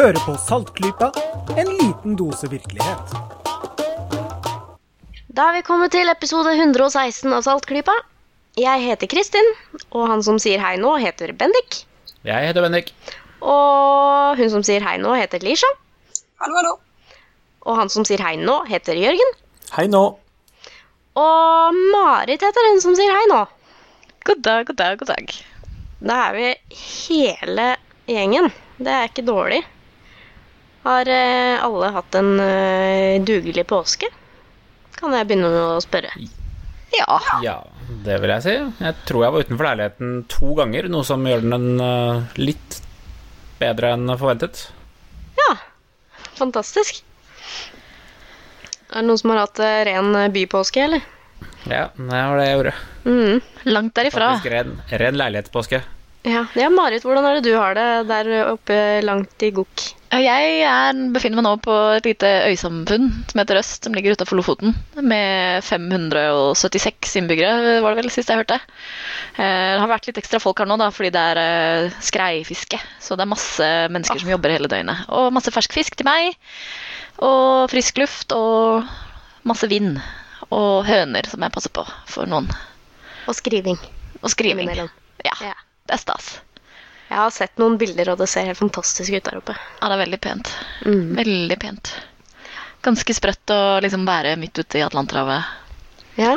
Hører på Saltklypa, en liten dose virkelighet. Da er vi kommet til episode 116 av Saltklypa. Jeg heter Kristin, og han som sier hei nå, heter Bendik. Jeg heter Bendik. Og hun som sier hei nå, heter Lisha. Hallo, hallo. Og han som sier hei nå, heter Jørgen. Hei nå. Og Marit heter hun som sier hei nå. God dag, god dag, god dag. Da er vi hele gjengen. Det er ikke dårlig. Har eh, alle hatt en eh, dugelig påske? Kan jeg begynne med å spørre. Ja. Ja, det vil jeg si. Jeg tror jeg var utenfor leiligheten to ganger, noe som gjør den eh, litt bedre enn forventet. Ja, fantastisk. Er det noen som har hatt ren bypåske, eller? Ja, det var det jeg gjorde. Mm. Langt derifra. Faktisk ren, ren leilighetspåske. Ja. ja, Marit, hvordan er det du har det der oppe langt i Gokk? Jeg er, befinner meg nå på et lite øysamfunn som heter Øst, som ligger utafor Lofoten. Med 576 innbyggere, var det vel sist jeg hørte. Eh, Det har vært litt ekstra folk her nå, da, fordi det er eh, skreifiske. Så det er masse mennesker som jobber hele døgnet. Og masse fersk fisk til meg. Og frisk luft og masse vind. Og høner som jeg passer på for noen. Og skriving. Og skriving. Ja, Ja. Det er stas. Jeg har sett noen bilder, og det ser helt fantastisk ut der oppe. Ja, det er veldig pent. Mm. Veldig pent. Ganske sprøtt å liksom være midt ute i Atlanterhavet. Ja,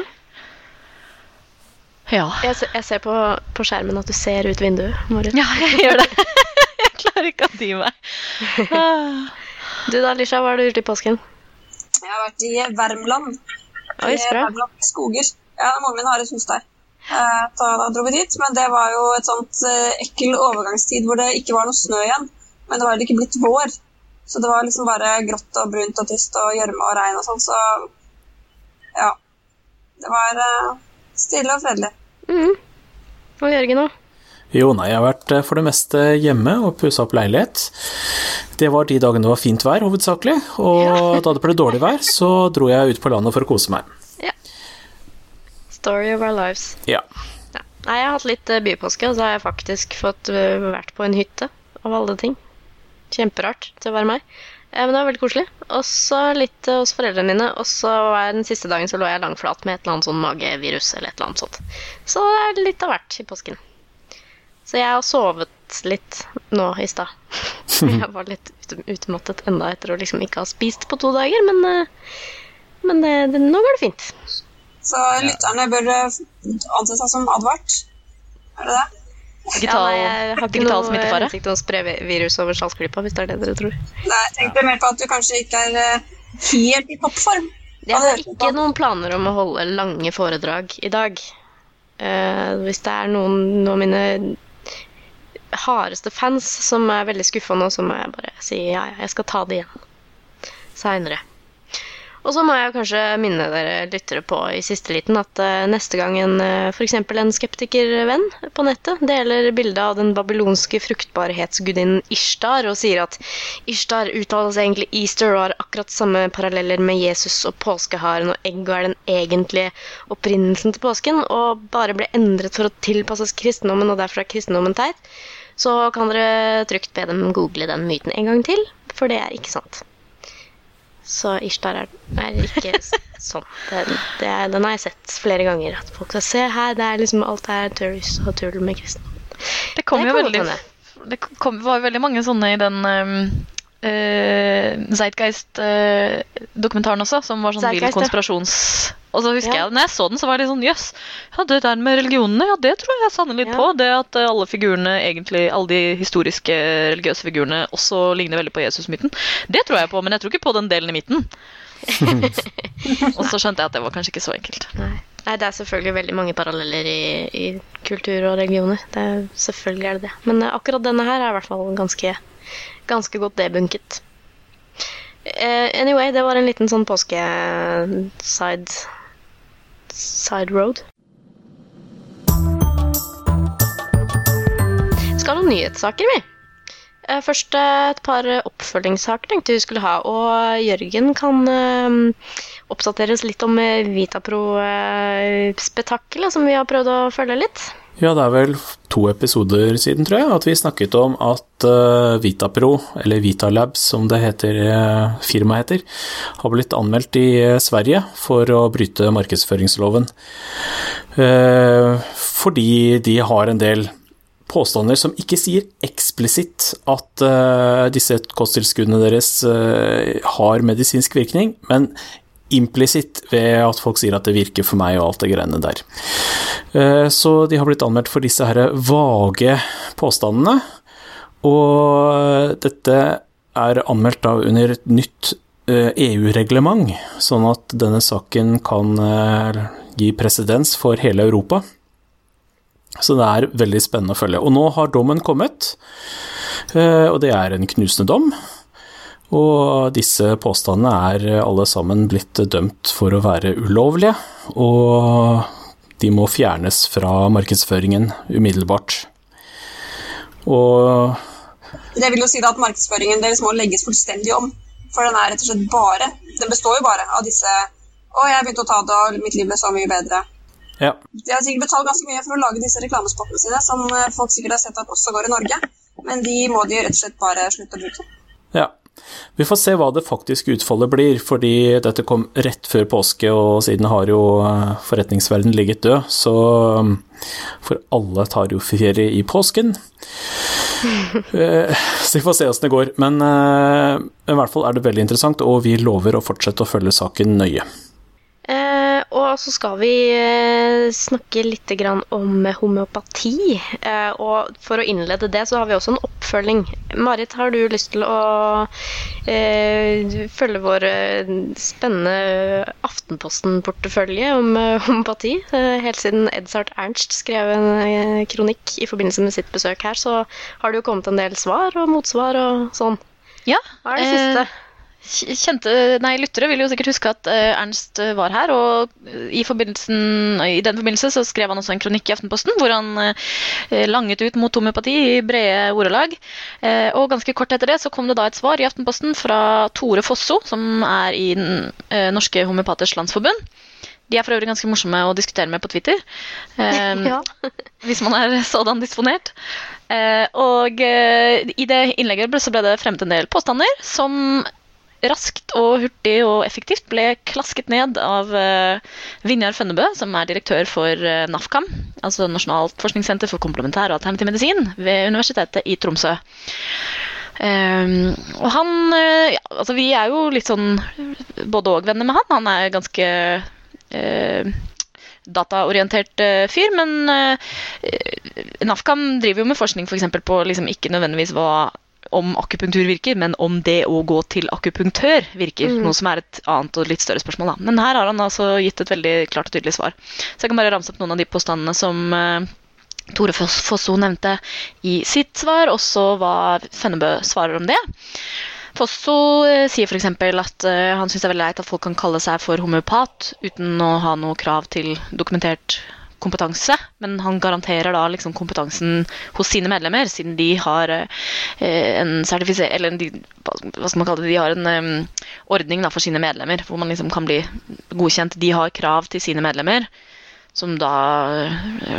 Ja. jeg, se- jeg ser på, på skjermen at du ser ut vinduet, Marit. ja, jeg gjør det. jeg klarer ikke å dy meg. Du da, Lisha, hva har du gjort i påsken? Jeg har vært i Värmland. Oi. Värmland skoger. Ja, Mannen min har et hus der. Eh, Da, da dro vi dit, men det var jo et sånt eh, ekkel overgangstid hvor det ikke var noe snø igjen. Men det var heller ikke blitt vår. Så det var liksom bare grått og brunt og tyst og gjørme og regn og sånn, så ja. Det var eh, stille og fredelig. Mm. Og Jørgen òg? Jo, nei, jeg har vært for det meste hjemme og pussa opp leilighet. Det var de dagene det var fint vær, hovedsakelig. Og da det ble dårlig vær, så dro jeg ut på landet for å kose meg. Story of our lives. Ja. Ja. Nei, jeg har hatt litt eh, bypåske, og så har jeg faktisk fått eh, vært på en hytte, av alle ting. Kjemperart til å være meg. Eh, Men det var veldig koselig. Og så litt hos foreldrene mine, og så var den siste dagen så lå jeg langflat med et eller annet sånn magevirus eller et eller annet sånt. Så det er litt av hvert i påsken. Så jeg har sovet litt nå i stad. jeg var litt utmattet enda etter å liksom ikke ha spist på to dager, men, men det, det, nå går det fint. Så lytterne bør eh, anse seg som advart. Er det det? Digital, ja, nei, jeg har ikke digital noe smittefare. hensikt å spre virus over Saltklypa, hvis det er det dere tror. Nei, jeg tenkte mer på at du kanskje ikke er eh, helt i toppform. Jeg har ikke noen planer om å holde lange foredrag i dag. Uh, hvis det er noen av mine hardeste fans som er veldig skuffa nå, så må jeg bare si ja, ja, jeg skal ta det igjen seinere. Og så må jeg kanskje minne dere lyttere på i siste liten at eh, neste gang en uh, f.eks. en skeptikervenn på nettet deler bilde av den babylonske fruktbarhetsgudinnen Ishtar og sier at Ishtar uttales egentlig Easter og har akkurat samme paralleller med Jesus og påskeharen og egg og er den egentlige opprinnelsen til påsken og bare ble endret for å tilpasses kristendommen og derfor er kristendommen teit, så kan dere trygt be dem google den myten en gang til, for det er ikke sant. Så Ishtar er, er ikke sånn. Det, det den har jeg sett flere ganger. At folk skal se her, det er liksom alt er tøys og tull med kristne. Det kom Det jo veldig Det kom, var veldig mange sånne i den um, uh, Zeitgeist-dokumentaren også, som var sånn vill konspirasjons... Og så husker Ja. jeg, når jeg så den, så var det sånn Jøss, ja, det der med religionene, ja, det tror jeg sanner litt Ja. på. Det at uh, alle figurene, egentlig, alle de historiske religiøse figurene også ligner veldig på Jesusmyten. Det tror jeg på, men jeg tror ikke på den delen i midten. og så skjønte jeg at det var kanskje ikke så enkelt. Nei. Nei, det er selvfølgelig veldig mange paralleller i, i kultur og religioner. Det er, selvfølgelig er det det. Men eh, akkurat denne her er i hvert fall ganske, ganske godt debunket. Uh, anyway, det var en liten sånn påske-side side road. Skal ha nyhetssaker, vi. Eh, Først eh, et par eh, oppfølgingssaker tenkte vi skulle ha. Og Jørgen kan oppdateres litt om Vitapro-spetakkelet som vi har prøvd å følge litt. Ja, det er vel to episoder siden, tror jeg, at vi snakket om at uh, Vitapro, eller Vitalab som det heter, uh, firmaet heter, har blitt anmeldt i uh, Sverige for å bryte markedsføringsloven. fordi de har en del påstander som ikke sier eksplisitt at disse kosttilskuddene deres har medisinsk virkning, men implisitt ved at folk sier at det virker for meg og alt det greiene der. Eh, så de har blitt anmeldt for disse her vage påstandene, og dette er anmeldt da under et nytt EU-reglement, eh, e sånn at denne saken kan eh, gi presedens for hele Europa. Så det er veldig spennende å følge. Og nå har dommen kommet, og det er en knusende dom. Og disse påstandene er alle sammen blitt dømt for å være ulovlige, og de må fjernes fra markedsføringen umiddelbart. Og Det vil jo si at markedsføringen deres må legges fullstendig om. For den er rett og slett bare Den består jo bare av disse 'Å, jeg begynte å ta det, og mitt liv ble så mye bedre'. Ja. De har sikkert betalt ganske mye for å lage disse reklamespottene sine, som folk sikkert har sett at også går i Norge, men de må de rett og slett bare slutte å bruke. Ja. Vi får se hva det faktiske utfallet blir, fordi dette kom rett før påske, og siden har jo forretningsverdenen ligget død, så mm, For alle tar jo ferie i påsken. Eh, så vi får se åssen det går. Men uh, i hvert fall er det veldig interessant, og vi lover å fortsette å følge saken nøye. Eh, og så skal vi eh, snakke litt om homeopati. Eh, og for å innlede det, så har vi også en oppfølging. Marit, har du lyst til å eh, følge vår eh, spennende Aftenposten-portefølje om homopati? homeopati? helt siden Edsart Ernst skrev en kronikk i forbindelse med sitt besøk her, så har det jo kommet en del svar og motsvar og sånn. Ja. Hva er det siste? Kjente, nei, lyttere vil jo sikkert huske at uh, Ernst var her. Og i, i, den forbindelse så skrev han også en kronikk i Aftenposten hvor han langet ut mot homøopati i brede ordelag. Og ganske kort etter det så kom det da et svar i Aftenposten fra Tore Fosso, som er i den Norske Homøopaters Landsforbund. De er for øvrig ganske morsomme å diskutere med på Twitter. ja. hvis man er sådan disponert. og i det innlegget så ble det fremmet en del påstander som raskt og hurtig og effektivt ble klasket ned av uh, Vinjar Fønnebø, som er direktør for uh, NAFKAM, altså Nasjonalt forskningssenter for komplementær og alternativ medisin ved Universitetet i Tromsø. Um, og han uh, ja, Altså, vi er jo litt sånn både og-venner med han. Han er ganske uh, dataorientert uh, fyr, men NAFKAM driver jo med forskning for på liksom, ikke nødvendigvis hva om akupunktur virker, men om det å gå til akupunktør virker. Mm. Noe som er et annet og litt større spørsmål. Da. Men her har han altså gitt et veldig klart og tydelig svar. Så jeg kan bare ramse opp noen av de påstandene som uh, Tore Fosso nevnte i sitt svar, og så hva Fennebø svarer om det. Fosso uh, sier f.eks. at uh, han syns det er veldig leit at folk kan kalle seg for homeopat uten å ha noe krav til dokumentert kompetanse, men han garanterer da liksom kompetansen hos sine medlemmer, siden de har eh, en sertifiser... Eller de, hva skal man kalle det, de har en um, ordning da, for sine medlemmer, hvor man liksom kan bli godkjent. De har krav til sine medlemmer, som da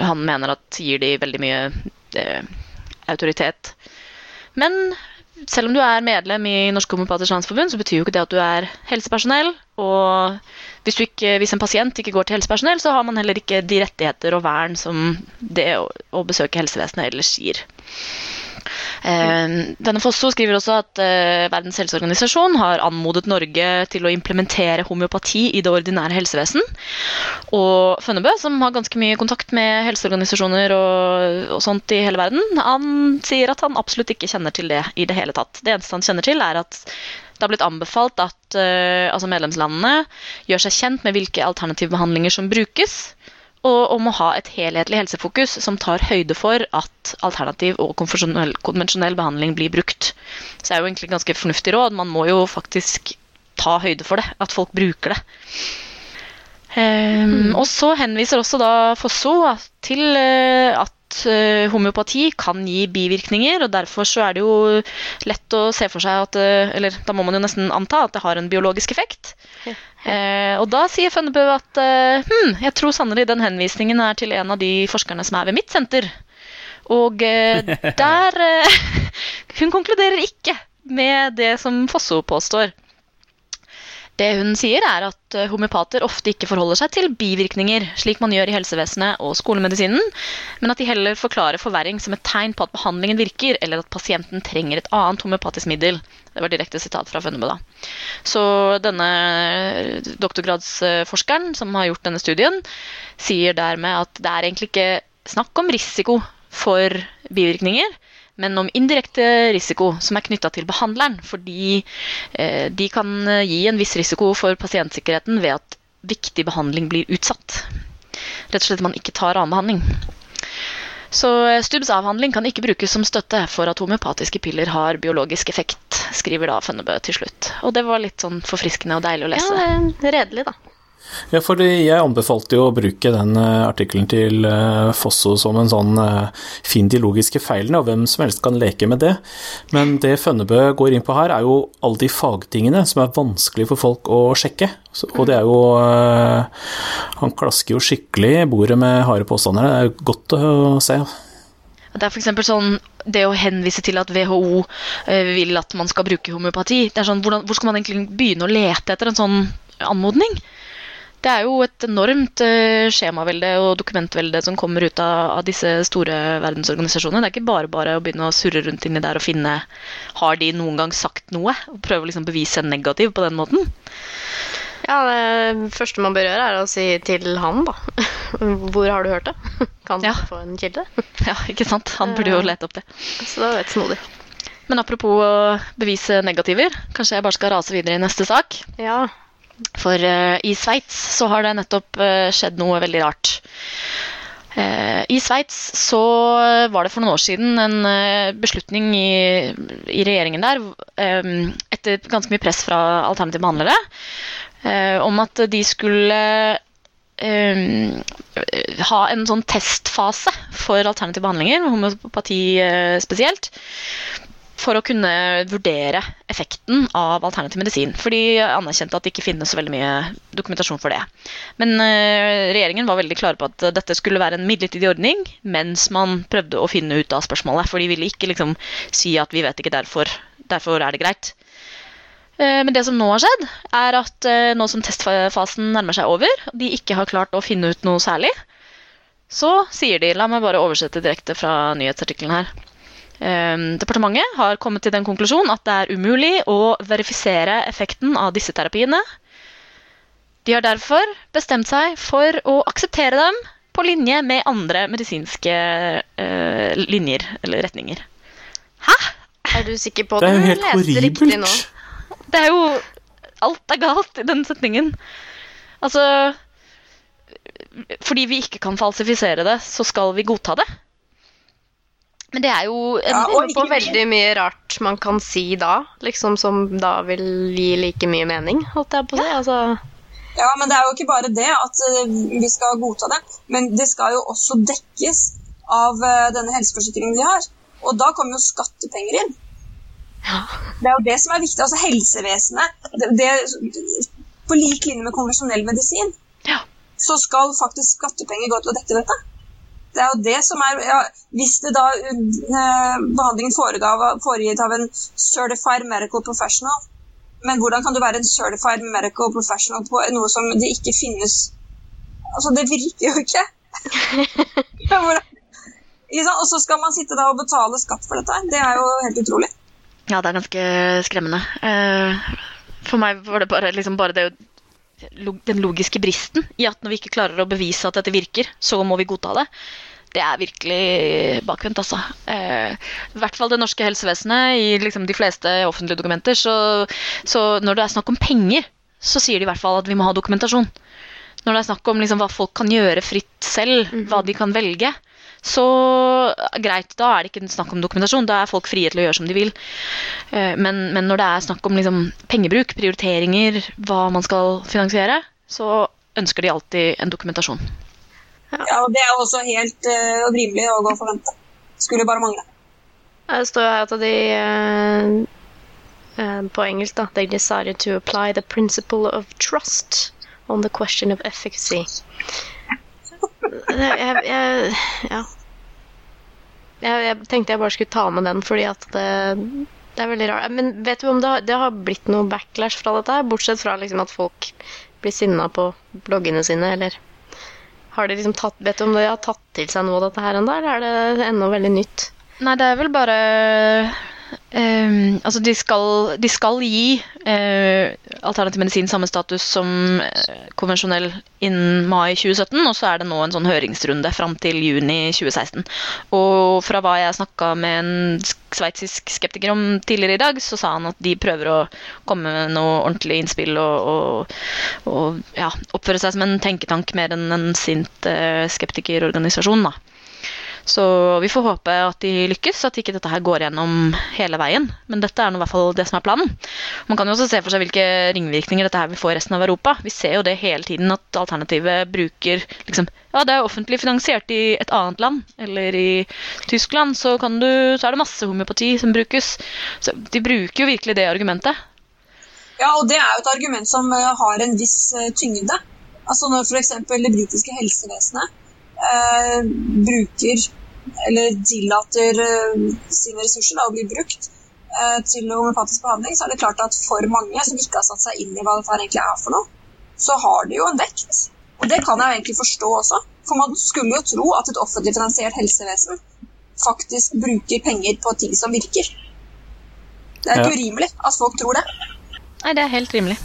han mener at gir de veldig mye eh, autoritet. Men selv om du er medlem i Norsk Homopaters Landsforbund, så betyr jo ikke det at du er helsepersonell. Og hvis, ikke, hvis, en pasient ikke går til helsepersonell, så har man heller ikke de rettigheter og vern som det å, å besøke helsevesenet ellers gir. Eh, denne Fosso skriver også at eh, Verdens helseorganisasjon har anmodet Norge til å implementere homeopati i det ordinære helsevesen. Og Fønnebø, som har ganske mye kontakt med helseorganisasjoner og, og, sånt i hele verden, han sier at han absolutt ikke kjenner til det i det hele tatt. Det eneste han kjenner til, er at det har blitt anbefalt at uh, altså medlemslandene gjør seg kjent med hvilke alternative behandlinger som brukes, og om å ha et helhetlig helsefokus som tar høyde for at alternativ og konvensjonell behandling blir brukt. Så det er jo egentlig ganske fornuftig råd. Man må jo faktisk ta høyde for det, at folk bruker det. Um, mm. Og så henviser også da Fosso til uh, at uh, homeopati kan gi bivirkninger, og derfor så er det jo lett å se for seg at uh, Eller da må man jo nesten anta at det har en biologisk effekt. Ja. Eh, og da sier Fønnebø at eh, hm, jeg tror sannelig den henvisningen er til en av de forskerne som er ved mitt senter. Og eh, der eh, Hun konkluderer ikke med det som Fosso påstår. Det hun sier, er at eh, homeopater ofte ikke forholder seg til bivirkninger, slik man gjør i helsevesenet og skolemedisinen, men at de heller forklarer forverring som et tegn på at behandlingen virker, eller at pasienten trenger et annet homeopatisk middel. Det var direkte sitat fra Fønnebø. da. Så denne doktorgradsforskeren som har gjort denne studien, sier dermed at det er egentlig ikke snakk om risiko for bivirkninger, men om indirekte risiko som er knytta til behandleren. Fordi eh, de kan eh, gi en viss risiko for pasientsikkerheten ved at viktig behandling blir utsatt. Rett og slett at man ikke tar annen behandling. Så eh, Stubbs avhandling kan ikke brukes som støtte for at homeopatiske piller har biologisk effekt, skriver da Fønnebø til slutt. Og det var litt sånn forfriskende og deilig å lese. Ja, redelig, da. Ja, for jeg anbefalte jo å bruke den uh, artikkelen til uh, Fosso som en sånn uh, finn de logiske feilene, og hvem som helst kan leke med det. Men det Fønnebø går inn på her, er jo alle de fagtingene som er vanskelig for folk å sjekke. Og det er jo Han klasker jo skikkelig i bordet med harde påstander. Det er jo godt å se. Det er f.eks. sånn det å henvise til at WHO vil at man skal bruke homeopati. det er sånn, Hvor skal man egentlig begynne å lete etter en sånn anmodning? Det er jo et enormt uh, skjemavelde og dokumentvelde som kommer ut av, av, disse store verdensorganisasjonene. Det er ikke bare bare å begynne å surre rundt inni der og finne Har de noen gang sagt noe? Og prøve å liksom bevise en negativ på den måten. Ja, det første man bør gjøre, er å si til han, da. Hvor har du hørt det? Kan du ja. få en kilde? Ja, ikke sant. Han burde jo lete opp det. Så det er litt snodig. Men apropos å bevise negativer, kanskje jeg bare skal rase videre i neste sak? Ja, for uh, i Sveits så har det nettopp uh, skjedd noe veldig rart. Uh, I Sveits så var det for noen år siden en beslutning i, i regjeringen der, etter ganske mye press fra alternative behandlere, om at de skulle um, ha en sånn testfase for alternative behandlinger, homopati spesielt for å kunne vurdere effekten av alternativ medisin. For de anerkjente at det ikke finnes så veldig mye dokumentasjon for det. Men uh, regjeringen var veldig klare på at dette skulle være en midlertidig ordning mens man prøvde å finne ut av spørsmålet. For de ville ikke liksom si at vi vet ikke, derfor, derfor er det greit. Uh, men det som nå har skjedd, er at uh, nå som testfasen nærmer seg over, og de ikke har klart å finne ut noe særlig, så sier de La meg bare oversette direkte fra nyhetsartikkelen her. Ehm, departementet har kommet til den konklusjon at det er umulig å verifisere effekten av disse terapiene. De har derfor bestemt seg for å akseptere dem på linje med andre medisinske uh, linjer eller retninger. Hæ? Er du sikker på at du leste riktig nå? Det er jo Alt er galt i den setningen. Altså Fordi vi ikke kan falsifisere det, så skal vi godta det. Men det er jo ja, og på veldig mye rart man kan si da, liksom som da vil gi like mye mening, holdt jeg på å si. Altså. Ja, men det er jo ikke bare det at uh, vi skal godta det, men det skal jo også dekkes av uh, denne helseforsikringen de har. Og da kommer jo skattepenger inn. Ja. Det er jo det som er viktig. Altså helsevesenet det, det, På lik linje med konvensjonell medisin ja. så skal faktisk skattepenger gå til å dekke dette. Det er jo det som er ja, Hvis det da uh, behandlingen foregitt av en certified medical professional Men hvordan kan du være en certified medical professional på noe som det ikke finnes Altså, det virker jo ikke. og så skal man sitte da og betale skatt for dette. Det er jo helt utrolig. Ja, det er ganske skremmende. Uh, for meg var det bare, liksom bare det den logiske bristen i at når vi ikke klarer å bevise at dette virker, så må vi godta det. Det er virkelig bakvendt, altså. Eh, I hvert fall det norske helsevesenet, i liksom de fleste offentlige dokumenter. Så, så, når det er snakk om penger, så sier de i hvert fall at vi må ha dokumentasjon. Når det er snakk om liksom hva folk kan gjøre fritt selv, -hmm. hva de kan velge, så greit, da er det ikke snakk om dokumentasjon. Da er folk frie til å gjøre som de vil. Eh, men, men når det er snakk om liksom, pengebruk, prioriteringer, hva man skal finansiere, så ønsker de alltid en dokumentasjon. Ja, ja og det er også helt uh, rimelig å gå og forvente. Skulle bare mangle. Det står her at de uh, på engelsk da, They decided to apply the principle of trust on the question of efficacy. Jeg, jeg, ja. Jeg, jeg tenkte jeg bare skulle ta med den fordi at det, det er veldig rart. Men vet du om det har, det har blitt noe backlash fra dette, bortsett fra liksom at folk blir sinna på bloggene sine, eller har de liksom tatt, Vet du om de har tatt til seg noe av dette her ennå, eller er det ennå veldig nytt? Nei, det er vel bare ehm, Altså, de skal, de skal gi uh, alternativ medisin samme status som uh, konvensjonell innen mai 2017, og så er det nå en sånn høringsrunde fram til juni 2016. Og fra hva jeg snakka med en sveitsisk skeptiker om tidligere i dag, så sa han at de prøver å komme med noe ordentlig innspill og, og, og ja, oppføre seg som en tenketank mer enn en sint uh, skeptikerorganisasjon. da. Så vi får håpe at de lykkes, at ikke dette her går gjennom hele veien. Men dette er nå i hvert fall det som er planen. Man kan jo også se for seg hvilke ringvirkninger dette her vil få i resten av Europa. Vi ser jo det hele tiden at alternativet bruker liksom, Ja, det er offentlig finansiert i et annet land, eller i Tyskland, så, du, så er det masse homeopati som brukes. Så de bruker jo virkelig det argumentet. Ja, og det er jo et argument som eh, har en viss eh, tyngde. Altså når f.eks. det britiske helsevesenet eh, bruker eller tillater eh, sine ressurser da, å bli brukt eh, til homeopatisk behandling, så er det klart at for mange som ikke har satt seg inn i hva dette egentlig er for noe, så har det jo en vekt. Og det kan jeg jo egentlig forstå også. For man skulle jo tro at et offentlig finansiert helsevesen faktisk bruker penger på ting som virker. Det er ikke Ja. urimelig at folk tror det. Nei, det er helt rimelig.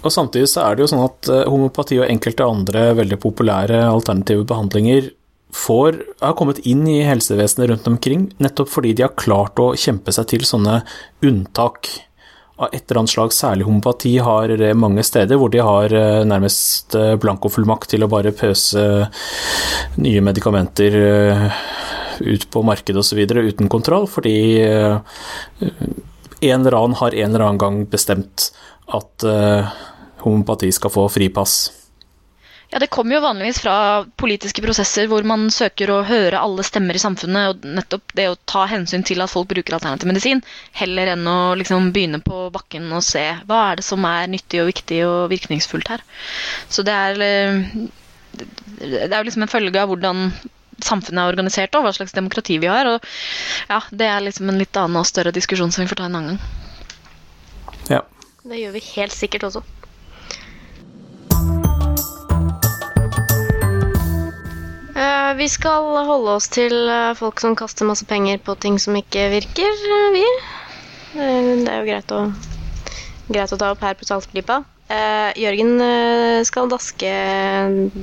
Og samtidig så er det jo sånn at eh, homopati og enkelte andre veldig populære alternative behandlinger får, har kommet inn i helsevesenet rundt omkring, nettopp fordi de har klart å kjempe seg til sånne unntak av et eller annet slag. Særlig homopati har det mange steder hvor de har eh, nærmest eh, blankofullmakt til å bare pøse nye medikamenter eh, ut på markedet osv. uten kontroll, fordi eh, en eller annen har en eller annen gang bestemt at eh, homopati skal få fripass. Ja, Det kommer jo vanligvis fra politiske prosesser hvor man søker å høre alle stemmer i samfunnet, og nettopp det å ta hensyn til at folk bruker alternativ medisin, heller enn å liksom begynne på bakken og se hva er det som er nyttig og viktig og virkningsfullt her. Så det er, eh, det er jo liksom en følge av hvordan samfunnet er organisert og hva slags demokrati vi har. og ja, Det er liksom en litt annen og større diskusjon som vi får ta en annen gang. Ja. Det gjør vi helt sikkert også. Vi skal holde oss til eh, folk som kaster masse penger på ting som ikke virker, eh, vi. Eh, Det er jo greit å, greit å ta opp her på Saltklypa. Eh, Jørgen eh, skal daske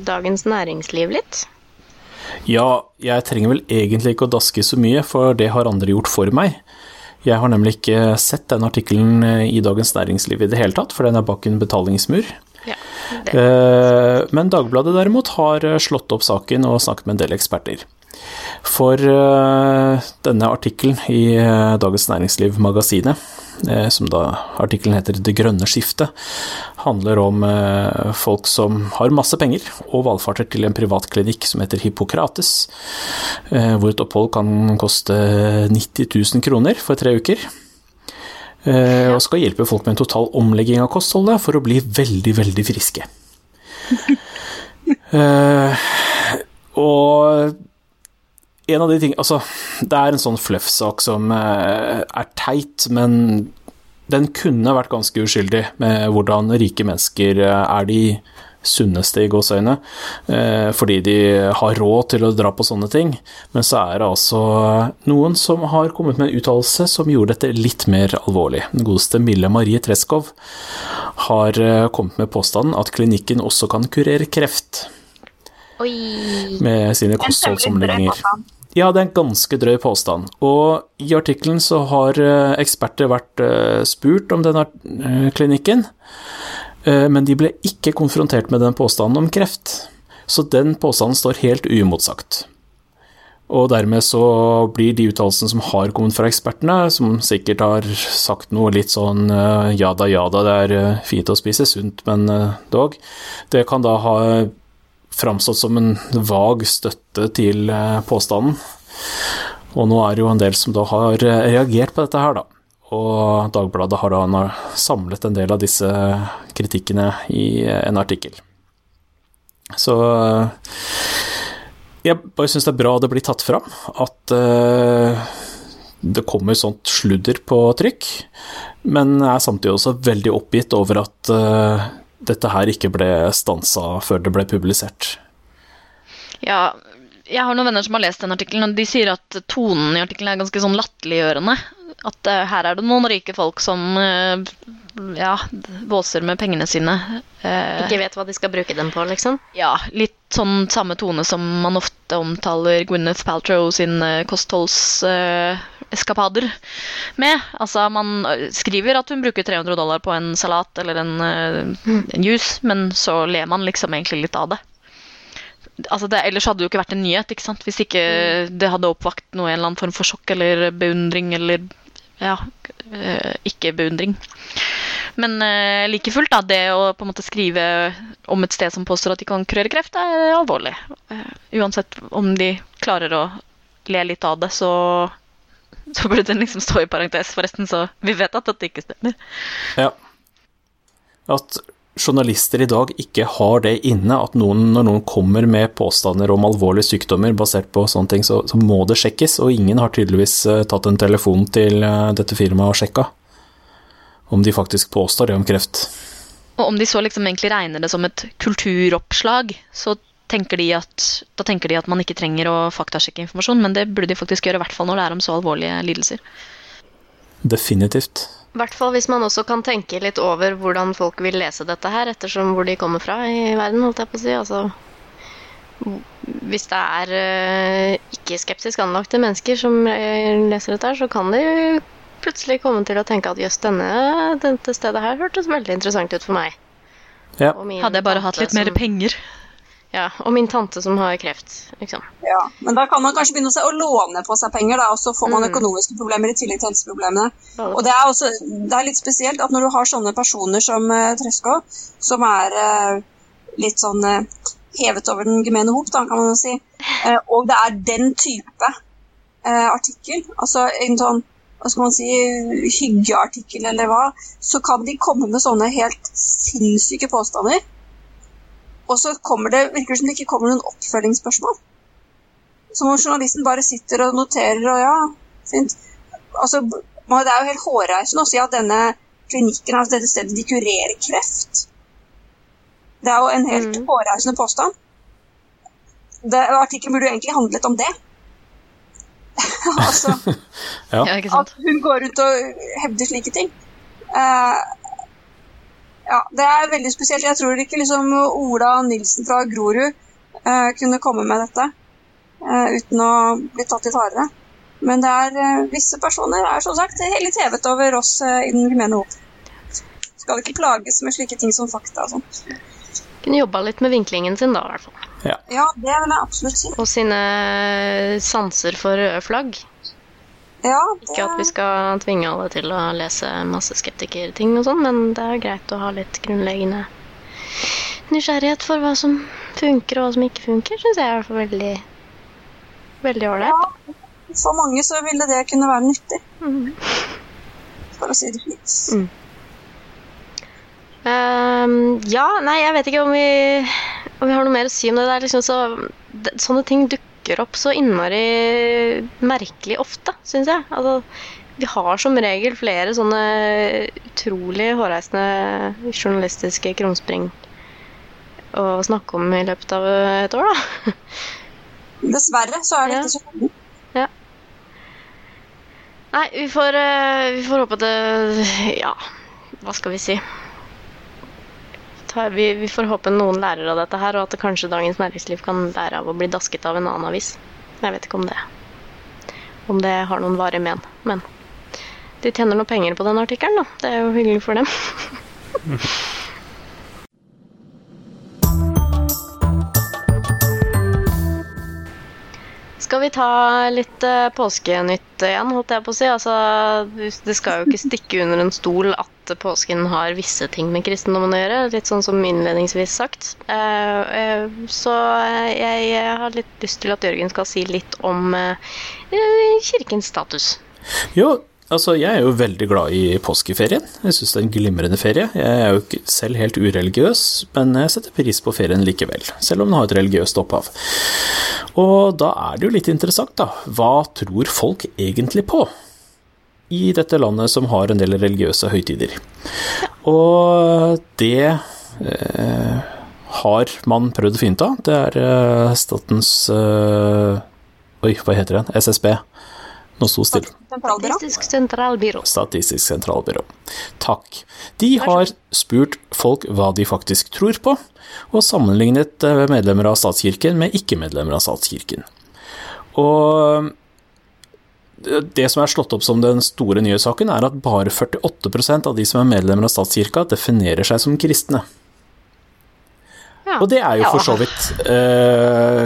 Dagens Næringsliv litt. Ja, jeg trenger vel egentlig ikke å daske så mye, for det har andre gjort for meg. Jeg har nemlig ikke sett den artikkelen i Dagens Næringsliv i det hele tatt, for den er bak en betalingsmur. Ja. Eh, Men Dagbladet derimot har eh, slått opp saken og snakket med en del eksperter. For eh, denne artikkelen i Dagens Næringsliv-magasinet, som da artikkelen heter 'Det grønne skiftet', handler om folk som har masse penger og valfarter til en privat klinikk som heter Hippokrates, hvor et opphold kan koste 90 000 kroner for tre uker. Eh, og skal hjelpe folk med en total omlegging av kostholdet for å bli veldig, veldig friske. Eh, og en av de ting Altså, det er en sånn fluff-sak som eh, er teit, men den kunne vært ganske uskyldig med hvordan rike mennesker er de sunneste i gåseøyne, eh, fordi de har råd til å dra på sånne ting. Men så er det altså noen som har kommet med en uttalelse som gjorde dette litt mer alvorlig. Den godeste Mille Marie Treskov har eh, kommet med påstanden at klinikken også kan kurere kreft Oi. med sine kostholdsomlegginger. Ja, det er en ganske drøy påstand. Og i artikkelen så har eh, eksperter vært spurt om denne klinikken, men de ble ikke konfrontert med den påstanden om kreft. Så den påstanden står helt uimotsagt. Og dermed så blir de uttalelsene som har kommet fra ekspertene, som sikkert har sagt noe litt sånn eh, ja da, ja da, det er eh, fint å spise sunt, men eh, dog, det kan da ha framstått som en vag støtte til eh, påstanden. Og nå er det jo en del som da har eh, reagert på dette her, da. Og Dagbladet har da samlet en del av disse kritikkene i eh, en artikkel. Så Jeg bare syns det er bra det blir tatt fram at uh, det kommer sånt sludder på trykk, men jeg er samtidig også veldig oppgitt over at uh, dette her ikke ble stansa før det ble publisert. Ja, jeg har noen venner som har lest den artikkelen, og de sier at tonen i artikkelen er ganske sånn latterliggjørende. At uh, her er det noen rike folk som uh, ja, våser med pengene sine. Uh, ikke vet hva de skal bruke dem på, liksom? Ja, litt sånn samme tone som man ofte omtaler Gwyneth Paltrow sin kostholdseskapader med. Altså, man skriver at hun bruker 300 dollar på en salat eller en, en juice, men så ler man liksom egentlig litt av det altså det, Ellers hadde det jo ikke vært en nyhet ikke sant? hvis ikke mm. det hadde oppvakt noe, en eller annen form for sjokk eller beundring eller ja, øh, ikke beundring. Men uh, like fullt, da, det å på en måte skrive om et sted som påstår at de kan kurere kreft, er alvorlig. Uh, uansett om de klarer å le litt av det, så, så burde den liksom stå i parentes, forresten, så vi vet at dette ikke stemmer. Ja. At journalister i dag ikke har det inne, at noen, når noen kommer med påstander om alvorlige sykdommer basert på sånne ting, så, så må det sjekkes, og ingen har tydeligvis uh, tatt en telefon til uh, dette firmaet og sjekka om de faktisk påstår det om kreft. Og om de så liksom egentlig regner det som et kulturoppslag, så tenker de at, da tenker de at man ikke trenger å faktasjekke informasjon, men det burde de faktisk gjøre, i hvert fall når det er om så alvorlige lidelser. Definitivt. I hvert fall hvis man også kan tenke litt over hvordan folk vil lese dette her, ettersom hvor de kommer fra i verden, holdt jeg på å si. Altså, hvis det er uh, ikke skeptisk anlagte mennesker som uh, leser dette her, så kan de plutselig komme til å tenke at jøss, dette stedet her hørtes veldig interessant ut for meg. Ja. Hadde jeg bare hatt litt mer penger. Ja, og min tante som har kreft. Liksom. Ja, Men da kan man kanskje begynne å låne på seg penger, da, og så får man mm. økonomiske problemer i tillegg til helseproblemene. Og det er, også, det er litt spesielt at når du har sånne personer som uh, Trøsko, som er uh, litt sånn uh, hevet over den gemene hop, da, kan man jo si, uh, og det er den type artikkel, altså en sånn hva skal man si, hyggeartikkel eller hva, så kan de komme med sånne helt sinnssyke påstander og så kommer det, virker det som det ikke kommer noen oppfølgingsspørsmål. Som om journalisten bare sitter og noterer og ja, fint. Altså, det er jo helt hårreisende å si at denne klinikken, altså dette stedet, de kurerer kreft. Det er jo en helt mm. hårreisende påstand. Artikkelen burde jo egentlig handlet om det. altså, ja. At hun går rundt og hevder slike ting. Uh, ja, det er veldig spesielt. Jeg tror ikke liksom Ola Nilsen fra Grorud uh, kunne komme med dette uh, uten å bli tatt i hardere. Men det er uh, visse personer er som sagt litt hevet over oss i den gemene hop. Skal ikke plages med slike ting som fakta og sånt. Kunne jobba litt med vinklingen sin, da, i hvert fall. Ja. ja, det vil jeg absolutt si. Og sine sanser for røde flagg. Ja, det... Ikke at vi skal tvinge alle til å lese masse skeptikerting og sånn, men det er greit å ha litt grunnleggende nysgjerrighet for hva som funker og hva som ikke funker, syns jeg er veldig veldig ålreit. Ja, for mange så ville det kunne være nyttig. Mm. For å si det fint. Mm. Um, ja, nei, jeg vet ikke om vi, om vi har noe mer å si om det. det liksom så, det, sånne ting dukker dukker opp så innmari merkelig ofte, syns jeg. Altså, vi har som regel flere sånne utrolig hårreisende journalistiske krumspring å snakke om i løpet av et år, da. Dessverre så er det ikke så mange. Ja. Nei, vi får, eh, vi får håpe det Ja, hva skal vi si? Vi, vi, får håpe noen lærer av dette her, og at kanskje Dagens Næringsliv kan lære av å bli dasket av en annen avis. Jeg vet ikke om det om det har noen varige men. Men de tjener noe penger på den artikkelen, da. Det er jo hyggelig for dem. Skal vi ta litt uh, påskenytt igjen, holdt jeg på å si. Altså, det skal jo ikke stikke under en stol at påsken har visse ting med kristendommen å gjøre. Litt sånn som innledningsvis sagt. Uh, uh, så jeg, jeg, har litt lyst til at Jørgen skal si litt om kirkens status. Jo, altså jeg er jo veldig glad i påskeferien. Jeg syns det er en glimrende ferie. Jeg er jo ikke selv helt ureligiøs, men jeg setter pris på ferien likevel. Selv om den har et religiøst opphav. Og da er det jo litt interessant, da. Hva tror folk egentlig på? I dette landet som har en del religiøse høytider. Og det eh, har man prøvd å finne ut av. Det er eh, statens eh, Oi, hva heter den? SSB. Nå sto stille. Statistisk sentralbyrå. Statistisk sentralbyrå. Takk. De har spurt folk hva de faktisk tror på, og sammenlignet eh, medlemmer av statskirken med ikke-medlemmer av statskirken. Og det som er slått opp som den store nye saken, er at bare 48% av de som er medlemmer av statskirka, definerer seg som kristne. Ja. Og det er jo for så vidt eh,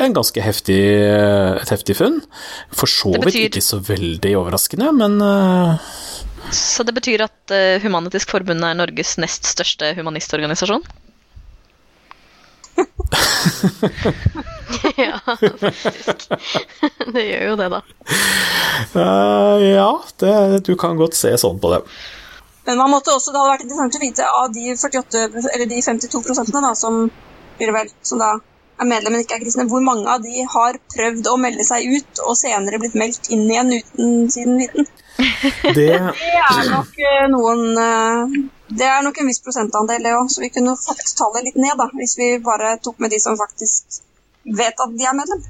en ganske heftig, et heftig funn. For så vidt betyr- ikke så veldig overraskende, men eh, Så det betyr at Humanitisk Forbund er Norges nest største humanistorganisasjon? ja, faktisk. Det gjør jo det, da. Uh, ja, det, du kan godt se sånn på det. Men man måtte også, det hadde vært interessant å vite av de 48, eller de 52 prosentene da, som, vel, som da er medlem, men ikke er kristne, hvor mange av de har prøvd å melde seg ut og senere blitt meldt inn igjen uten sin viten. Det, Det er nok eh, noen eh, Det er nok en viss prosentandel, det òg, så vi kunne fått tallet litt ned da, hvis vi bare tok med de som faktisk vet at de er medlem.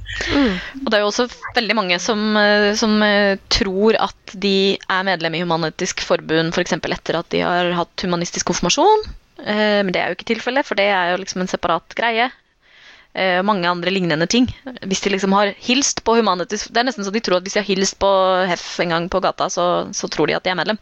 Og det er jo også veldig mange som, eh, som eh, tror at de er medlem i Human-Etisk Forbund f.eks. etter at de har hatt humanistisk konfirmasjon. Eh, Men det er jo ikke tilfellet, for det er jo liksom en separat greie. Eh, mange andre lignende ting. Hvis de liksom har hilst på Human-Etisk Det er nesten så de tror at hvis de har hilst på Hef en gang på gata, så, så tror de at de er medlem.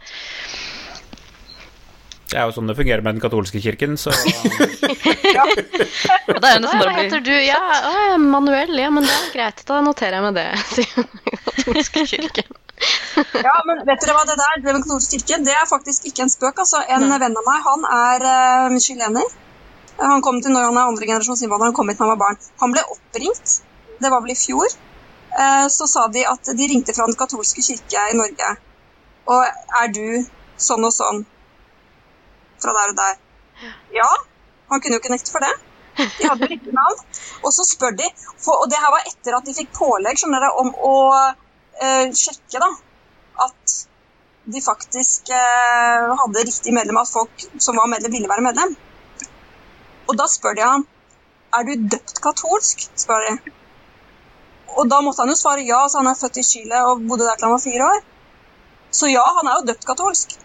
Det er jo sånn det fungerer med den katolske kirken, så Ja, det er nesten bare å heter du? Ja, å, ja, Manuel. Ja, men det er greit. Da noterer jeg meg det. sier den katolske kirken. Ja, men vet dere hva det der, det med katolsk kirke, det er faktisk ikke en spøk. altså. En venn av meg, han er uh, chilener. Han kom til når han er andregenerasjons innvandrer, han kom hit da han var barn. Han ble oppringt, det var vel i fjor. uh, så sa de at de ringte fra den katolske kirke i Norge. Og er du sånn og sånn fra der og der? Ja. Han kunne jo ikke nekte for det. De hadde riktig navn. Og så spør de, for, og det her var etter at de fikk pålegg dere, om å eh, sjekke da, at de faktisk eh, hadde riktig medlem, at folk som var medlem, ville være medlem. Og da spør de han er du døpt katolsk. spør de. Og da måtte han jo svare ja, så han er født i Chile og bodde der til han var fire år. Så ja, han er jo døpt katolsk.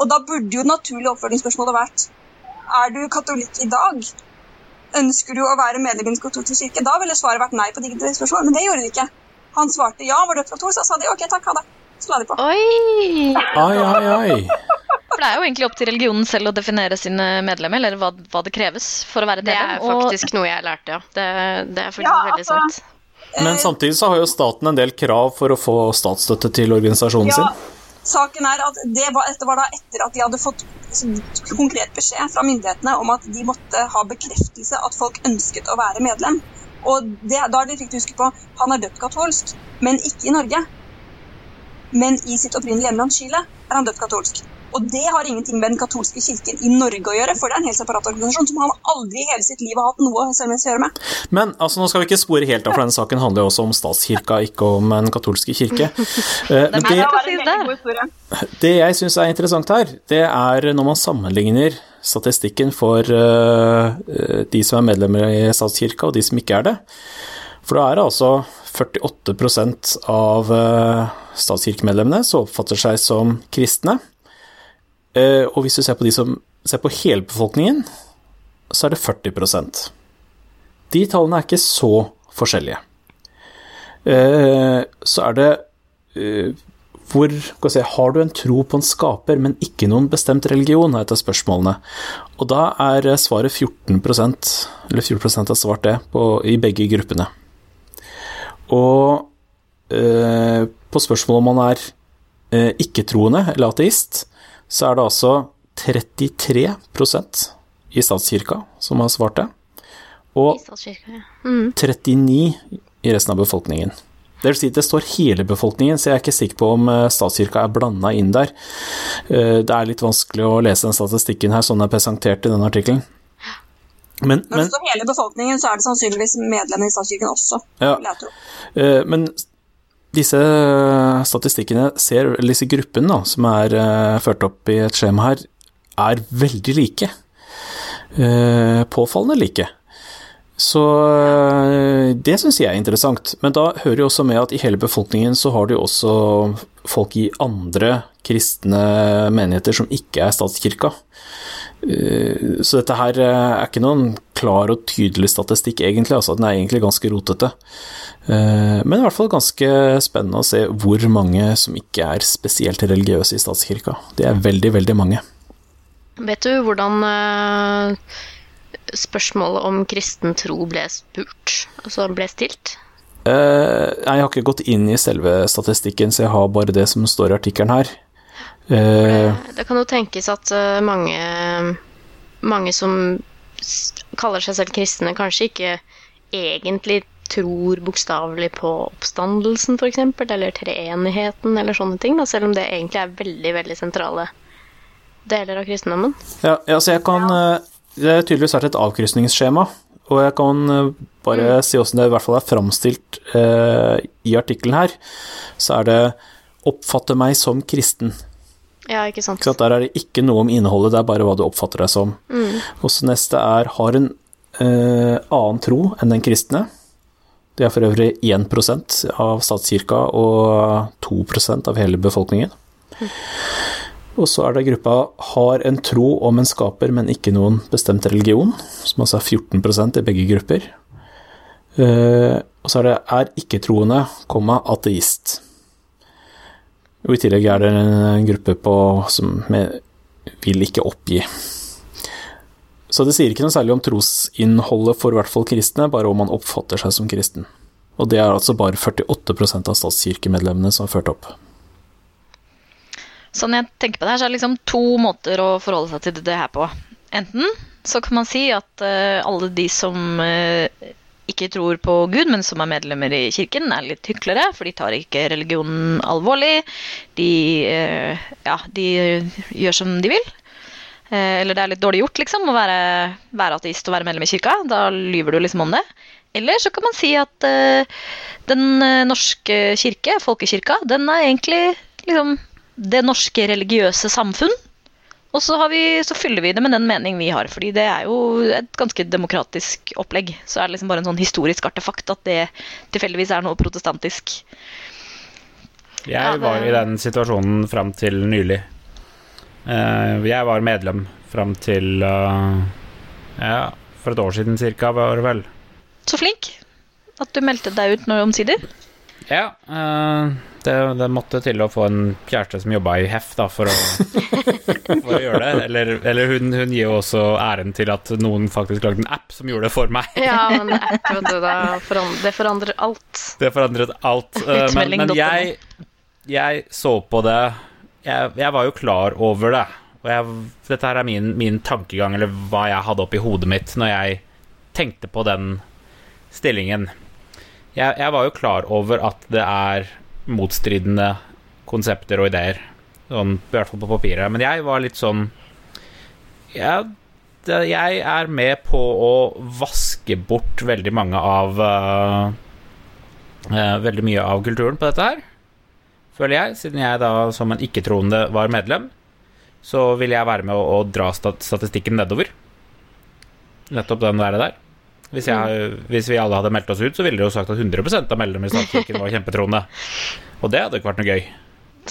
Og da burde jo naturlig oppfølgingsspørsmålet vært er du katolikk i dag? Ønsker du å være medlem i Den katolske kirke? Da ville svaret vært nei på de spørsmålene, men det gjorde de ikke. Han svarte ja, var døpt katolsk, så sa de ok, takk, ha det. Så la de på. Oi! ai, ai, ai. For det er jo egentlig opp til religionen selv å definere sine medlemmer, eller hva, hva det kreves for å være Det er faktisk noe jeg lærte, ja. Det, det er faktisk Ja, veldig altså, sant. Men samtidig så har jo staten en del krav for å få statsstøtte til organisasjonen Ja, sin. Saken er at det var, dette var da etter at de hadde fått liksom, konkret beskjed fra myndighetene om at de måtte ha bekreftelse at folk ønsket å være medlem. Og det, da er det viktig å huske på han er døpt katolsk, men ikke i Norge. Men i sitt opprinnelige hjemland Chile er han døpt katolsk. Og det har ingenting med den katolske kirken i Norge å gjøre, for det er en helt separat organisasjon som han aldri i hele sitt liv har hatt noe selv å gjøre med. Men altså, nå skal vi ikke spore helt av, for denne saken handler jo også om statskirka, ikke om den katolske kirke. Eh, Men Det det, er jeg syns er interessant her, det er når man sammenligner statistikken for eh, eh, de som er medlemmer i statskirka, og de som ikke er det. For da er det altså 48% av statskirkemedlemmene som oppfatter seg som kristne. Eh, Og hvis du ser på de som ser på hele befolkningen, så er det 40% De tallene er ikke så forskjellige. Eh, Så er det eh, hvor si, Har du en tro på en skaper, men ikke noen bestemt religion, er et av spørsmålene. Og da er svaret 14% eller 14 har svart det, på, i begge gruppene. Og på spørsmålet om man er ikke-troende eller ateist, så er det altså 33% i statskirka som har svart det, og I statskirka, ja. Mm. 39 i resten av befolkningen. Det vil si, det står hele befolkningen, så jeg er ikke sikker på om eh, statskirka er blanda inn der. Eh, Det er litt vanskelig å lese den statistikken her, sånn den er presentert i denne artikkelen. Men, Når men, det står hele befolkningen, så er det sannsynligvis medlemmer i statskirken også. Ja. eh, men disse statistikkene ser, eller disse gruppene som er eh, ført opp i et skjema her, er veldig like. Eh, Påfallende like. Så det syns jeg er interessant. Men da hører jo også med at i hele befolkningen så har du jo også folk i andre kristne menigheter som ikke er statskirka. Eh, Så dette her eh, er ikke noen klar og tydelig statistikk, egentlig. Altså, den er egentlig ganske rotete. Eh, Men i hvert fall ganske spennende å se hvor mange som ikke er spesielt religiøse i statskirka. Det er veldig, veldig mange. Vet du hvordan spørsmålet om kristen tro ble spurt? Altså ble stilt? Jeg har ikke gått inn i selve statistikken, så jeg har bare det som står i artikkelen her. Eh, Det kan jo tenkes at eh, mange, mange som kaller seg selv kristne, kanskje ikke egentlig tror bokstavelig på oppstandelsen, f.eks., eller treenigheten, eller sånne ting, da, selv om det egentlig er veldig, veldig sentrale deler av kristendommen. ja, ja, så jeg kan eh, Det er tydeligvis vært et avkrysningsskjema, og jeg kan bare bare si åssen det i hvert fall er framstilt eh, i artikkelen her. Så er det 'oppfatte meg som kristen'. Ja, ikke sant? Ikke sant? Der er det ikke noe om innholdet, det er bare hva du oppfatter deg som. Og så neste er 'har en eh, annen tro enn den kristne'. Det er for øvrig 1% av statskirka og 2% av hele befolkningen. Og så er det gruppa 'har en tro om en skaper, men ikke noen bestemt religion', som altså er 14 i begge grupper. Eh, og så er det 'er ikke-troende, ateist'. Og i tillegg er det en gruppe på, som vil ikke oppgi. Så det sier ikke noe særlig om trosinnholdet for i hvert fall kristne, bare om man oppfatter seg som kristen. Og det er altså bare 48% av statskirkemedlemmene som har ført opp. Sånn jeg tenker på det her, så er det liksom to måter å forholde seg til det her på. Enten så kan man si at eh, alle de som eh, ikke tror på Gud, men som er medlemmer i kirken, er litt hyklere, for de tar ikke religionen alvorlig. De, eh, ja, de gjør som de vil. Eh, eller det er litt dårlig gjort, liksom, å være, være ateist og være medlem i kirka. Da lyver du liksom om det. Eller så kan man si at eh, den norske kirke, folkekirka, den er egentlig liksom det norske religiøse samfunn. Og så, har vi, så fyller vi det med den mening vi har, fordi det er jo et ganske demokratisk opplegg. Så er det liksom bare en sånn historisk artefakt at det tilfeldigvis er noe protestantisk. Jeg var i den situasjonen fram til nylig. Eh, jeg var medlem fram til eh, Ja, for et år siden cirka, var det vel. Så flink at du meldte deg ut nå omsider. Ja, eh, det, det måtte til å få en kjæreste som jobba i Hef, da, for å, for å gjøre det. Eller, eller hun, hun gir jo også æren til at noen faktisk lagde en app som gjorde det for meg. Ja, men app, vet du, da forandrer, det forandrer alt. Det forandret alt. eh, Men, men jeg, jeg så på det jeg, jeg var jo klar over det. Og jeg, dette her er min, min tankegang, eller hva jeg hadde oppi hodet mitt når jeg tenkte på den stillingen. Jeg, jeg var jo klar over at det er motstridende konsepter og ideer. Sånn, I hvert fall på papiret. Men jeg var litt sånn ja, Jeg er med på å vaske bort veldig mange av uh, uh, Veldig mye av kulturen på dette her, føler jeg. Siden jeg da som en ikke-troende var medlem, så vil jeg være med å, å dra stat statistikken nedover. Nettopp den der. der. Hvis, jeg, hvis vi alle hadde meldt oss ut, så ville det jo sagt at 100% av medlemmer i statskirken var kjempetroende. Og det hadde ikke vært noe gøy.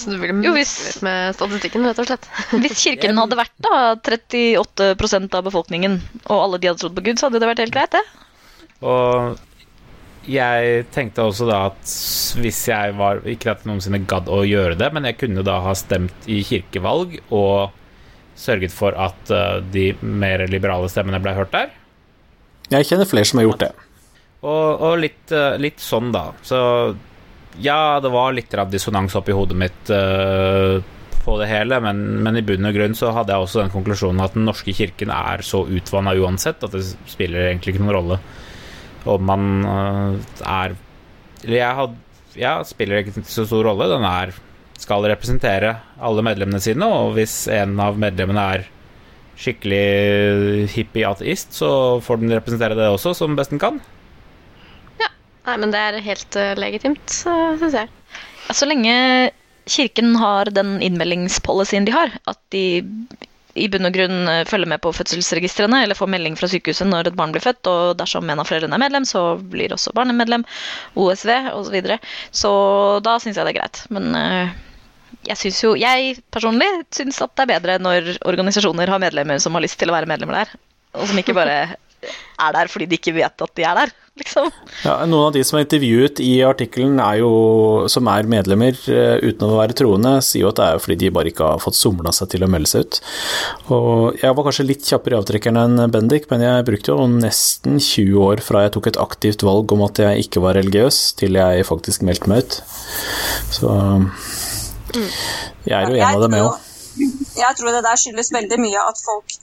Så du ville Jo, hvis- med statistikken, rett og slett. Hvis kirken hadde vært da 38% av befolkningen, og alle de hadde trodd på Gud, så hadde det vært helt greit, det. Og jeg tenkte også da at hvis jeg var Ikke at jeg noensinne gadd å gjøre det, men jeg kunne da ha stemt i kirkevalg og sørget for at eh, de mer liberale stemmene ble hørt der. Jeg kjenner flere som har gjort det. Og, og litt, eh, litt sånn, da. Så ja, det var litt dissonans oppi hodet mitt uh, på det hele, men, men i bunn og grunn så hadde jeg også den konklusjonen at den norske kirken er så utvanna uansett at det spiller egentlig ikke noen rolle om man uh, er Eller jeg, hadde ja, spiller ikke så stor rolle. Den er, skal representere alle medlemmene sine, og hvis en av medlemmene er skikkelig hippie-ateist, så får den representere det også, som best den kan. Ja. Nei, men det er helt uh, legitimt, syns jeg. Så lenge kirken har den innmeldingspolicyen de har, at de i bunn og grunn eh, følger med på fødselsregistrene eller får melding fra sykehuset når et barn blir født, og dersom en av foreldrene er medlem, så blir også barnet medlem, OSV osv. Så, videre. så da syns jeg det er greit. Men eh, jeg syns jo Jeg personlig syns at det er bedre når organisasjoner har medlemmer som har lyst til å være medlemmer der, og som ikke bare er der fordi de ikke vet at de er der, liksom. Ja, noen av de som er intervjuet i artikkelen, er jo, som er medlemmer eh, uten å være troende, sier jo at det er fordi de bare ikke har fått somla seg til å melde seg ut. Og jeg var kanskje litt kjappere i avtrekkeren enn Bendik, men jeg brukte jo nesten 20 år fra jeg tok et aktivt valg om at jeg ikke var religiøs, til jeg faktisk meldte meg ut. Så jeg er jo en av dem, jeg òg. Jeg tror det der skyldes veldig mye at folk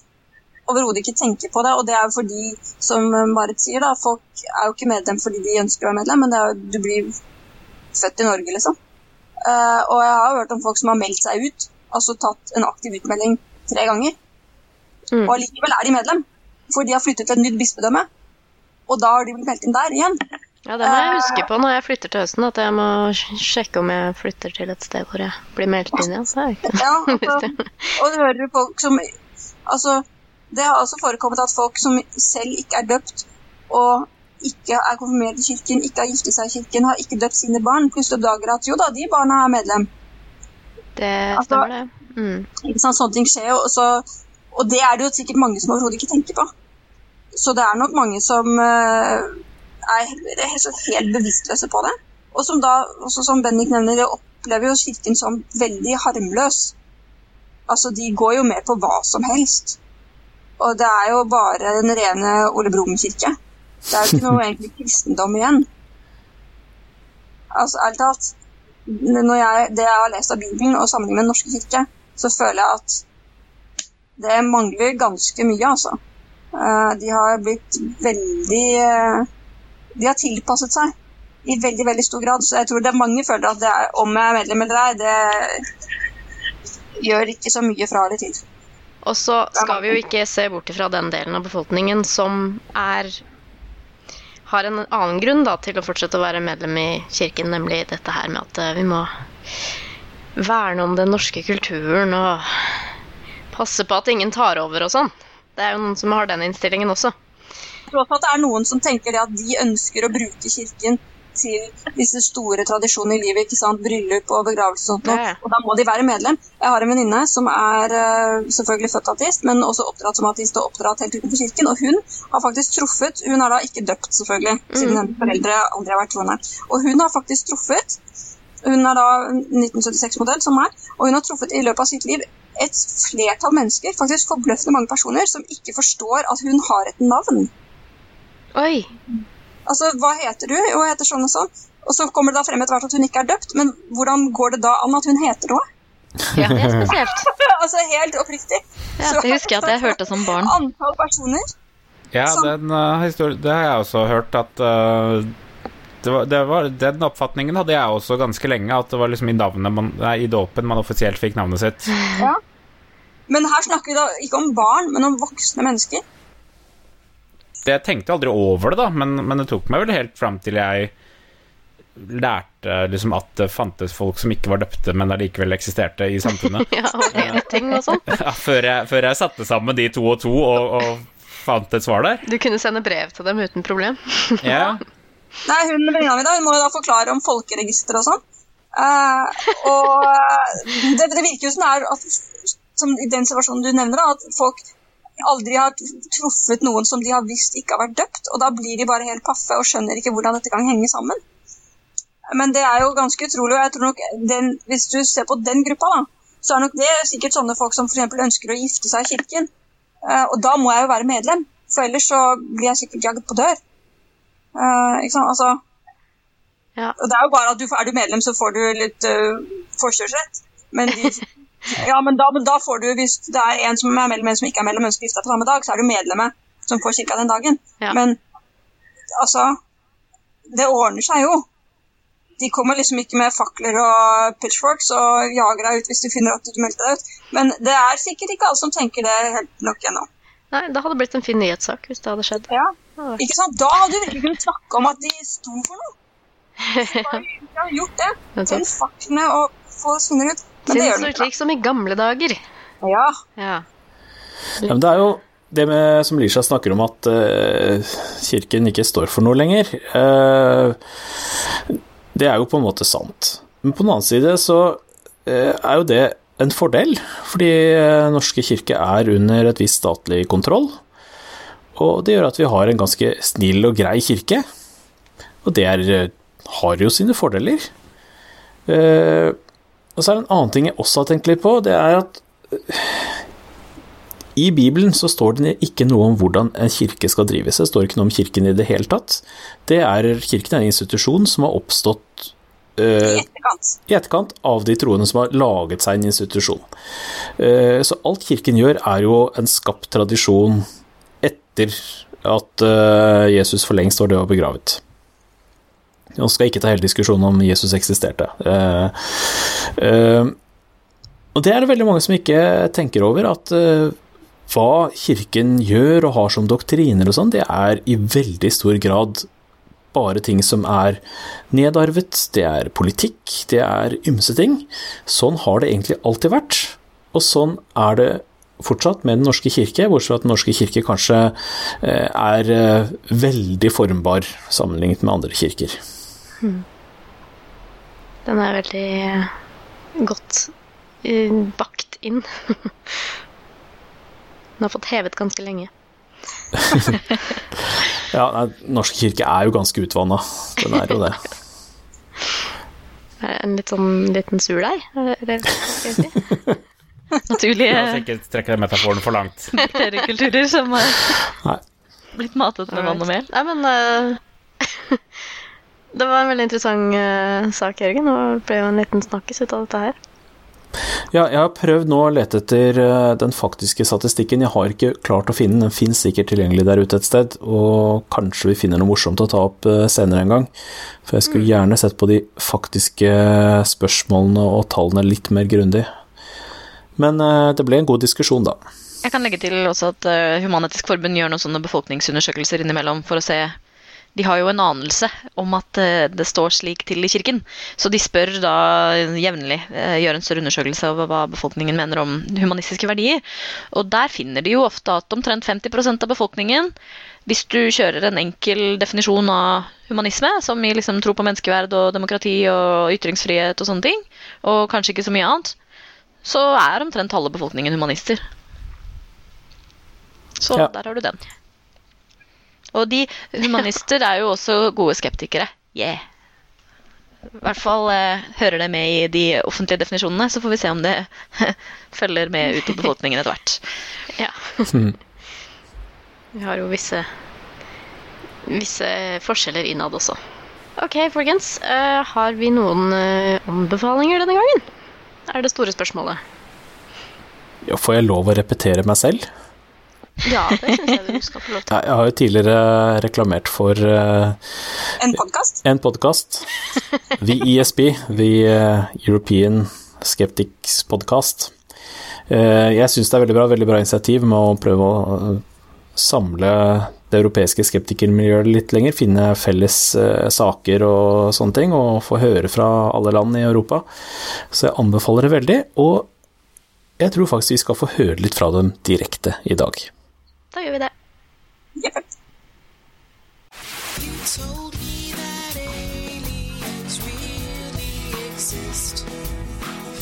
overhodet ikke tenker på det. Og det er jo fordi, som Marit sier, da, folk er jo ikke medlem fordi de ønsker å være medlem, men det er jo, du blir født i Norge, liksom. Uh, og jeg har jo hørt om folk som har meldt seg ut, altså tatt en aktiv utmelding tre ganger. Mm. Og allikevel er de medlem, for de har flyttet til et nytt bispedømme. Og da har de blitt meldt inn der igjen. Ja, det må jeg huske på når jeg flytter til høsten, at jeg må sjekke om jeg flytter til et sted hvor jeg blir meldt inn igjen. Så er ikke ja, altså, og du hører folk som Altså, det har også forekommet at folk som selv ikke er døpt og ikke er konfirmert i kirken, ikke har giftet seg i kirken, har ikke døpt sine barn, plutselig oppdager at jo da, de barna er medlem. Det altså, stemmer, det. Mm. Ikke sant, Sånne ting skjer jo. Så, og det er det jo sikkert mange som overhodet ikke tenker på. Så det er nok mange som uh, er helt, helt bevisstløse på det. Og som da, også som Bendik nevner, opplever jo kirken som veldig harmløs. Altså, de går jo med på hva som helst. Og det er jo bare den rene Ole Brumm-kirke. Det er jo ikke noe egentlig kristendom igjen. Altså, ærlig talt. Når jeg, det jeg har lest av Bibelen og sammenlignet med Den norske kirke, så føler jeg at det mangler ganske mye, altså. Eh, de har blitt veldig eh, De har tilpasset seg i veldig veldig stor grad. Så jeg tror det er mange føler at det er, om jeg er medlem eller ei, det gjør ikke så mye fra eller til. Og så skal vi jo ikke se bort fra den delen av befolkningen som er har en annen grunn da, til å fortsette å være medlem i kirken, nemlig dette her med at eh, vi må verne om den norske kulturen og passe på at ingen tar over og sånn. Det er jo noen som har den innstillingen også. Tror også at det er noen som tenker det at de ønsker å bruke kirken til disse store tradisjonene i livet. ikke sant? Bryllup og begravelse og sånt. Ja, ja. Og da må de være medlem. Jeg har en venninne som er uh, selvfølgelig født ateist, men også oppdratt som ateist og oppdratt helt utenfor kirken. Og hun har faktisk truffet Hun er da ikke døpt, selvfølgelig, siden mm. hennes foreldre aldri har vært troende. Og hun har faktisk truffet Hun er da 1976-modell, som meg, og hun har truffet i løpet av sitt liv et flertall mennesker, faktisk forbløffende mange personer, som ikke forstår at hun har et navn. Oi. Altså, hva heter du? Jo, jeg heter sånn og sånn. Og så kommer det da frem etter hvert at hun ikke er døpt, men hvordan går det da an at hun heter noe? Ja, det er spesielt. altså helt oppriktig. Ja, det husker jeg at jeg hørte som barn. Antall personer. Ja, den, uh, det har jeg også hørt at uh, det var, det var, Den oppfatningen hadde jeg også ganske lenge, at det var liksom i, man, nei, i dåpen man offisielt fikk navnet sitt. Ja. Men her snakker vi da ikke om barn, men om voksne mennesker jeg tenkte aldri over det, da, men, men, det tok meg vel helt fram til jeg lærte liksom at det fantes folk som ikke var døpte, men allikevel eksisterte i samfunnet. ja, og ting og sånn. ja, før, jeg, før, jeg, satte sammen de to og to og, og fant et svar der. Du kunne sende brev til dem uten problem. ja. Nei, hun venninna mi da, hun må jo da forklare om folkeregister og sånn. Uh, og det, det, virker jo som det er at, som i den situasjonen du nevner, da, at folk aldri har truffet noen som de har visst ikke har vært døpt. Og da blir de bare helt paffe og skjønner ikke hvordan dette kan henge sammen. Men det er jo ganske utrolig. og jeg tror nok den, Hvis du ser på den gruppa, da, så er nok det sikkert sånne folk som f.eks. ønsker å gifte seg i kirken. Uh, og da må jeg jo være medlem, for ellers så blir jeg sikkert jagd på dør. Uh, ikke sant? Altså, ja. Og det er jo bare at du, Er du medlem, så får du litt uh, forkjørsrett. Men de Ja, men da, men da, får du, hvis det er en som er mellom en som ikke er mellom, en som gifte på samme dag, så er du medlemmet som får kirka den dagen. Ja. Men altså Det ordner seg jo. De kommer liksom ikke med fakler og pitchforks og jager deg ut hvis de finner at du meldte deg ut. Men det er sikkert ikke alle som tenker det helt nok ennå. Nei, det hadde blitt en fin nyhetssak hvis det hadde skjedd. Ja. Ikke sant? Da hadde du virkelig kunnet snakke om at de sto for noe. De har gjort det. Finn faklene og få svinner ut. Ikke. slik som i gamle dager. Ja. Ja. Ja, men det er jo det med, som Lisha snakker om, at uh, kirken ikke står for noe lenger. uh, det er jo på en måte sant. Men på den annen side så uh, er jo det en fordel, fordi Norske kirke er under et visst statlig kontroll. Og det gjør at vi har en ganske snill og grei kirke. Og det er, har jo sine fordeler. Eh, og så er det en annen ting jeg også har tenkt litt på, det er at i Bibelen så står det ikke noe om hvordan en kirke skal drives. Det står ikke noe om kirken i det hele tatt. Det er, kirken er en institusjon som har oppstått I etterkant. i etterkant av de troende som har laget seg en institusjon. Uh, Så alt kirken gjør, er jo en skapt tradisjon etter at uh, Jesus for lengst var død og begravet. Nå skal ikke ta hele diskusjonen om Jesus eksisterte. Eh, eh, Og det er det veldig mange som ikke tenker over, at eh, hva kirken gjør og har som doktriner og sånn, det er i veldig stor grad bare ting som er nedarvet, det er politikk, det er ymse ting. Sånn har det egentlig alltid vært, og sånn er det fortsatt med Den norske kirke, bortsett fra at Den norske kirke kanskje eh, er eh, veldig formbar sammenlignet med andre kirker. Den er veldig eh, godt eh, bakt inn. Den har fått hevet ganske lenge. Ja, nei, Den norske kirke er jo ganske utvanna, den er jo det. En litt sånn liten surdeig? er det- er det hva skal jeg si? Naturlige La oss ikke trekke den metaforen for langt. bakteriekulturer som har blitt matet med vann og mel. Nei, men eh, Det var en veldig interessant uh, sak, Jørgen, og ble jo en liten snakkis ut av dette her. Ja, jeg har prøvd nå å lete etter eh, den faktiske statistikken. Jeg har ikke klart å finne den. Den finnes sikkert tilgjengelig der ute et sted, og kanskje vi finner noe morsomt å ta opp eh, senere en gang. For jeg skulle gjerne sett på de faktiske spørsmålene og tallene litt mer grundig. Men det ble en god diskusjon, da. Jeg kan legge til også at Human-Etisk Forbund gjør noen sånne befolkningsundersøkelser innimellom for å se De har jo en anelse om at eh, det står slik til i kirken, så de spør da jevnlig, eh, gjør en større undersøkelse av hva befolkningen mener om humanistiske verdier. Og der finner de jo ofte at omtrent 50% av befolkningen hvis du kjører en enkel definisjon av humanisme, som i liksom tro på menneskeverd og demokrati og ytringsfrihet og sånne ting, og kanskje ikke så mye annet, så er omtrent halve befolkningen humanister. Så Ja. der har du den. Og de humanister er jo også gode skeptikere. Yeah. I hvert fall eh, hører det med i de offentlige definisjonene, så får vi se om det følger med ut på befolkningen etter hvert. Ja. Vi har jo visse visse forskjeller innad også. Ok, folkens. Uh, har vi noen uh, anbefalinger denne gangen? Er det store spørsmålet. Ja, får jeg lov å repetere meg selv? Ja, det syns jeg du skal få lov til. Ja, Jeg har jo tidligere reklamert for uh, En podkast? en podkast. The ESP, The eh, European Skeptics Podcast. Uh, Jeg syns det er veldig bra, veldig bra initiativ med å prøve å samle det europeiske skeptikermiljøet litt lenger, finne felles uh, saker og sånne ting, og få høre fra alle land i Europa. Så jeg anbefaler det veldig, og jeg tror faktisk vi skal få høre litt fra dem direkte i dag. Da gjør vi det. Jepp. You told me that aliens really exist.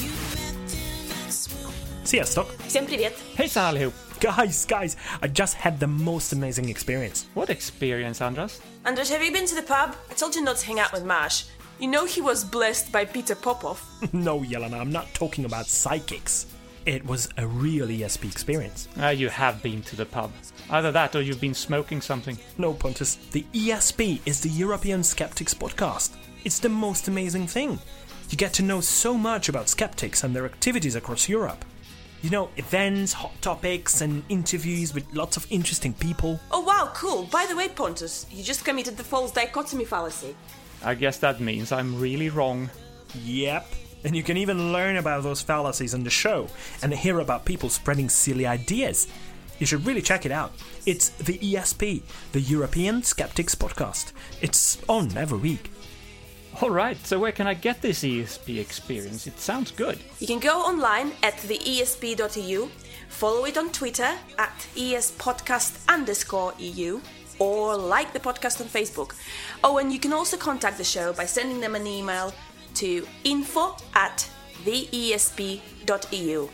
You met them and swooned. Sziasztok! Всем привет! Hejsan allihop! Guys, guys, I just had the most amazing experience. What experience, Andras? Andres, have you been to the pub? I told you not to hang out with Marsh. You know he was blessed by Peter Popov. no, Yelena, I'm not talking about psychics. It was a real ESP experience. Uh, you have been to the pub. Either that or you've been smoking something. No, Pontus, the ESP is the European Skeptics podcast. It's the most amazing thing. You get to know so much about skeptics and their activities across Europe. You know, events, hot topics, and interviews with lots of interesting people. Oh wow, cool. By the way, Pontus, you just committed the false dichotomy fallacy. I guess that means I'm really wrong. Yep. And you can even learn about those fallacies in the show and hear about people spreading silly ideas. You should really check it out. It's the ESP, the European Skeptics Podcast. It's on every week. Alright, so where can I get this ESP experience? It sounds good. You can go online at theesp.eu, follow it on Twitter at espodcast underscore EU, or like the podcast on Facebook. Oh, and you can also contact the show by sending them an email to info at theesp.eu.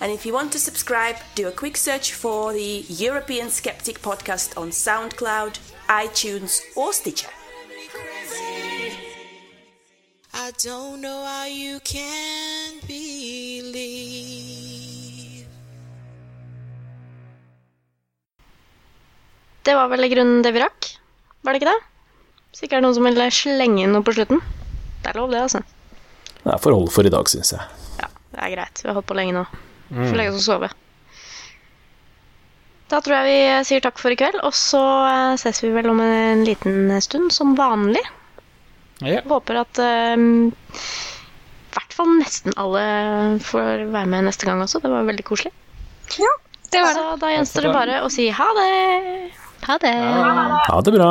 And if you want to subscribe, do a quick search for the European Skeptic podcast on SoundCloud, iTunes, or Stitcher. I don't know how you can believe. Det var vel i grunnen det vi rakk? Var det ikke det? Hvis ikke er det noen som vil slenge inn noe på slutten. Det er lov, det, altså. Det er forhold for i dag, syns jeg. Ja, det er greit. Vi har holdt på lenge nå. Får legge oss og sove. Da tror jeg vi sier takk for i kveld, og så eh, ses vi vel om en liten stund, som vanlig. Ja. Håper at eh, i hvert fall nesten alle får være med neste gang også. Det var veldig koselig. Ja, det var det. Så da gjenstår det bare å si ha det. Ha det. Ha det bra.